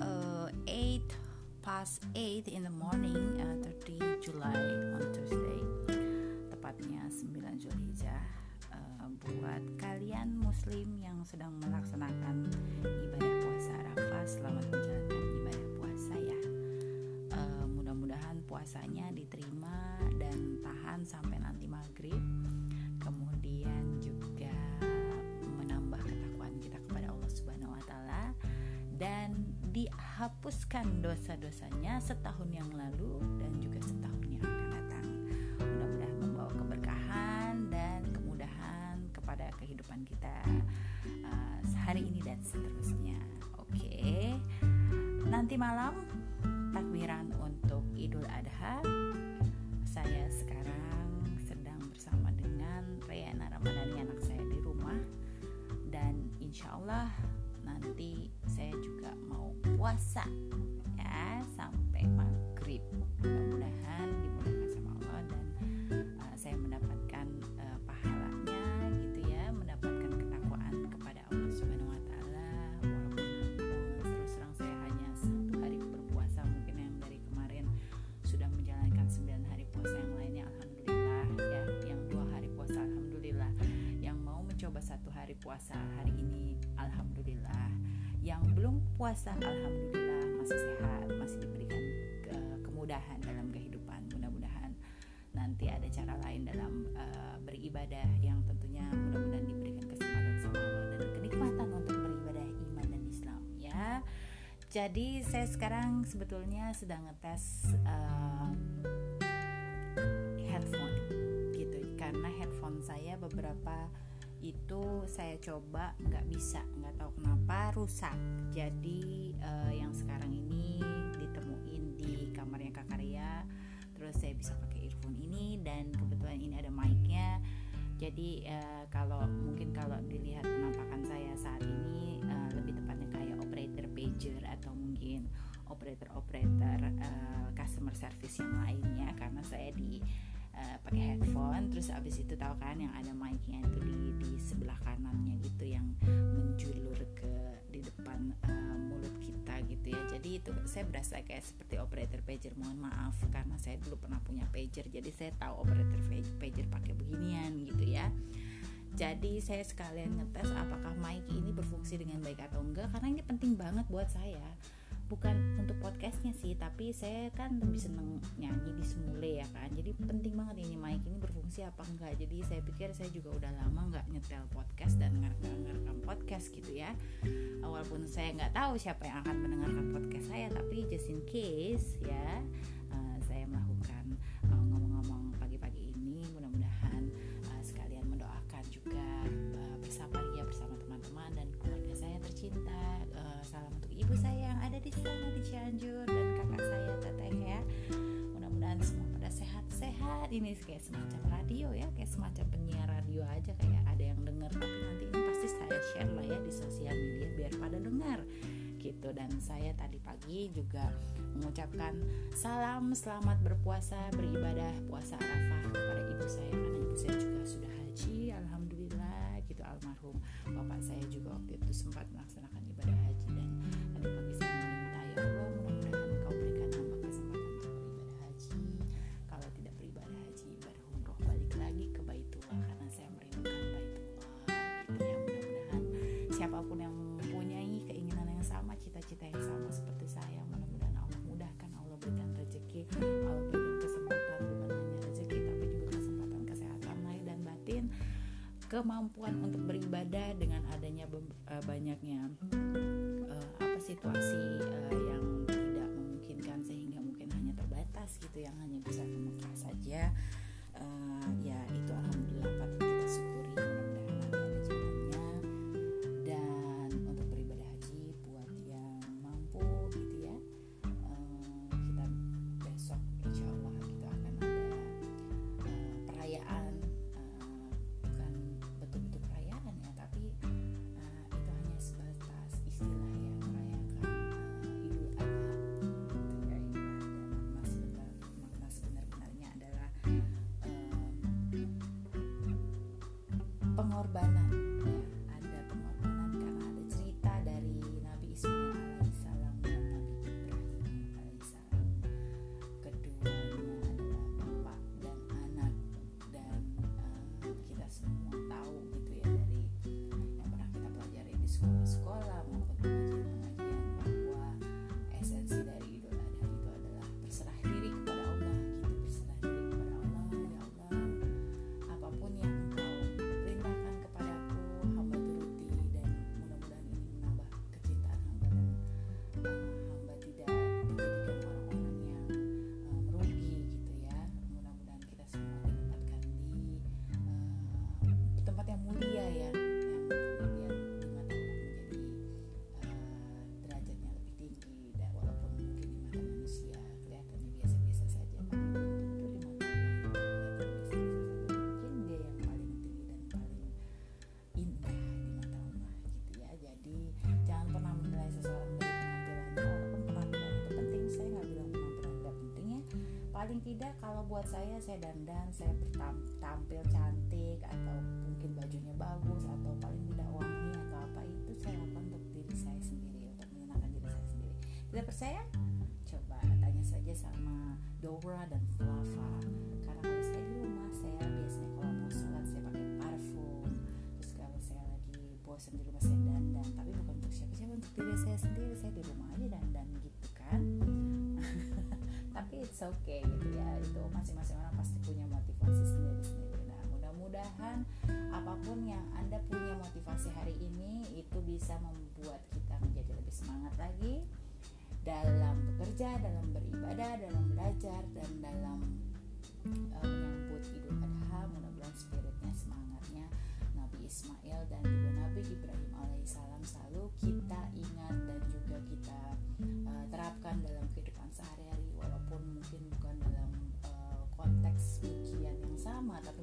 Uh, 8 past 8 in the morning, uh, 30 July on Thursday. Tepatnya 9 Zulhijjah. Uh, buat kalian muslim yang sedang melaksanakan ibadah puasa Arafah, selamat menjalankan ibadah puasa ya. Uh, mudah-mudahan puasanya diterima dan tahan sampai nanti maghrib. Kemudian dihapuskan dosa-dosanya setahun yang lalu dan juga setahun yang akan datang. Mudah-mudahan membawa keberkahan dan kemudahan kepada kehidupan kita uh, hari ini dan seterusnya. Oke. Nanti malam takbiran untuk Idul Adha. Saya sekarang sedang bersama dengan Rayana Ramadhani anak saya di rumah dan insya Allah nanti saya juga puasa hari puasa hari ini alhamdulillah. Yang belum puasa alhamdulillah masih sehat masih diberikan ke kemudahan dalam kehidupan. Mudah-mudahan nanti ada cara lain dalam uh, beribadah yang tentunya mudah-mudahan diberikan kesempatan sama Allah dan kenikmatan untuk beribadah iman dan Islam ya. Jadi saya sekarang sebetulnya sedang ngetes uh, headphone gitu. Karena headphone saya beberapa itu saya coba nggak bisa nggak tahu kenapa rusak. Jadi uh, yang sekarang ini ditemuin di kamarnya kak Karya. Terus saya bisa pakai earphone ini dan kebetulan ini ada mic-nya. Jadi uh, kalau mungkin kalau dilihat penampakan saya saat ini uh, lebih tepatnya kayak operator pager atau mungkin operator-operator uh, customer service yang lainnya. Karena saya di uh, pakai headphone terus abis itu tahu kan yang ada mic-nya itu di di sebelah kanannya gitu yang menjulur ke di depan uh, mulut kita gitu ya. Jadi itu saya berasa kayak seperti operator pager mohon maaf karena saya dulu pernah punya pager jadi saya tahu operator pager pakai beginian gitu ya. Jadi saya sekalian ngetes apakah mic ini berfungsi dengan baik atau enggak karena ini penting banget buat saya bukan untuk podcastnya sih tapi saya kan lebih seneng nyanyi di semule ya kan. Jadi penting banget ini mic ini berfungsi apa enggak. Jadi saya pikir saya juga udah lama nggak nyetel podcast dan ngerekam podcast gitu ya. Walaupun saya nggak tahu siapa yang akan mendengarkan podcast saya tapi just in case ya ini kayak semacam radio ya kayak semacam penyiar radio aja kayak ada yang dengar tapi nanti ini pasti saya share lah ya di sosial media biar pada dengar gitu. Dan saya tadi pagi juga mengucapkan salam selamat berpuasa beribadah puasa Arafah kepada ibu saya karena ibu saya juga sudah haji alhamdulillah gitu almarhum bapak saya juga waktu itu sempat kemampuan untuk beribadah dengan adanya uh, banyaknya uh, apa situasi uh, yang tidak memungkinkan sehingga mungkin hanya terbatas gitu yang hanya bisa ke saja. Uh, ya itu alhamdulillah paling tidak kalau buat saya saya dandan saya tampil cantik atau mungkin bajunya bagus atau paling tidak wangi atau apa itu saya lakukan untuk diri saya sendiri untuk menyenangkan diri saya sendiri. Tidak percaya? Coba tanya saja sama Dora dan Flava. Karena kalau saya di rumah saya biasanya kalau mau sholat saya pakai parfum. Terus kalau saya lagi bosan di rumah saya dandan. Tapi bukan untuk siapa-siapa untuk diri saya sendiri. Saya di rumah aja dandan it's okay gitu ya. Itu masing-masing orang pasti punya motivasi sendiri-sendiri. Nah mudah-mudahan apa pun yang anda punya motivasi hari ini itu bisa membuat kita menjadi lebih semangat lagi dalam bekerja, dalam beribadah, dalam belajar dan dalam uh, menyambut Idul Adha. Mudah-mudahan spiritnya semangatnya Nabi Ismail dan juga Nabi Ibrahim alaihissalam selalu kita ingat dan juga kita uh, terapkan dalam kehidupan sehari-hari sama tapi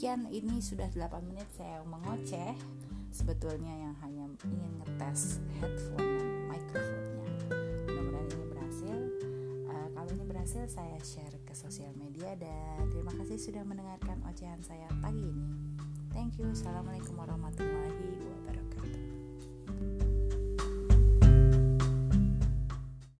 Demikian ini sudah 8 menit saya mengoceh sebetulnya yang hanya ingin ngetes headphone dan microphone-nya. Mudah-mudahan ini berhasil. Uh, kalau ini berhasil saya share ke sosial media dan terima kasih sudah mendengarkan ocehan saya pagi ini. Thank you. Assalamualaikum warahmatullahi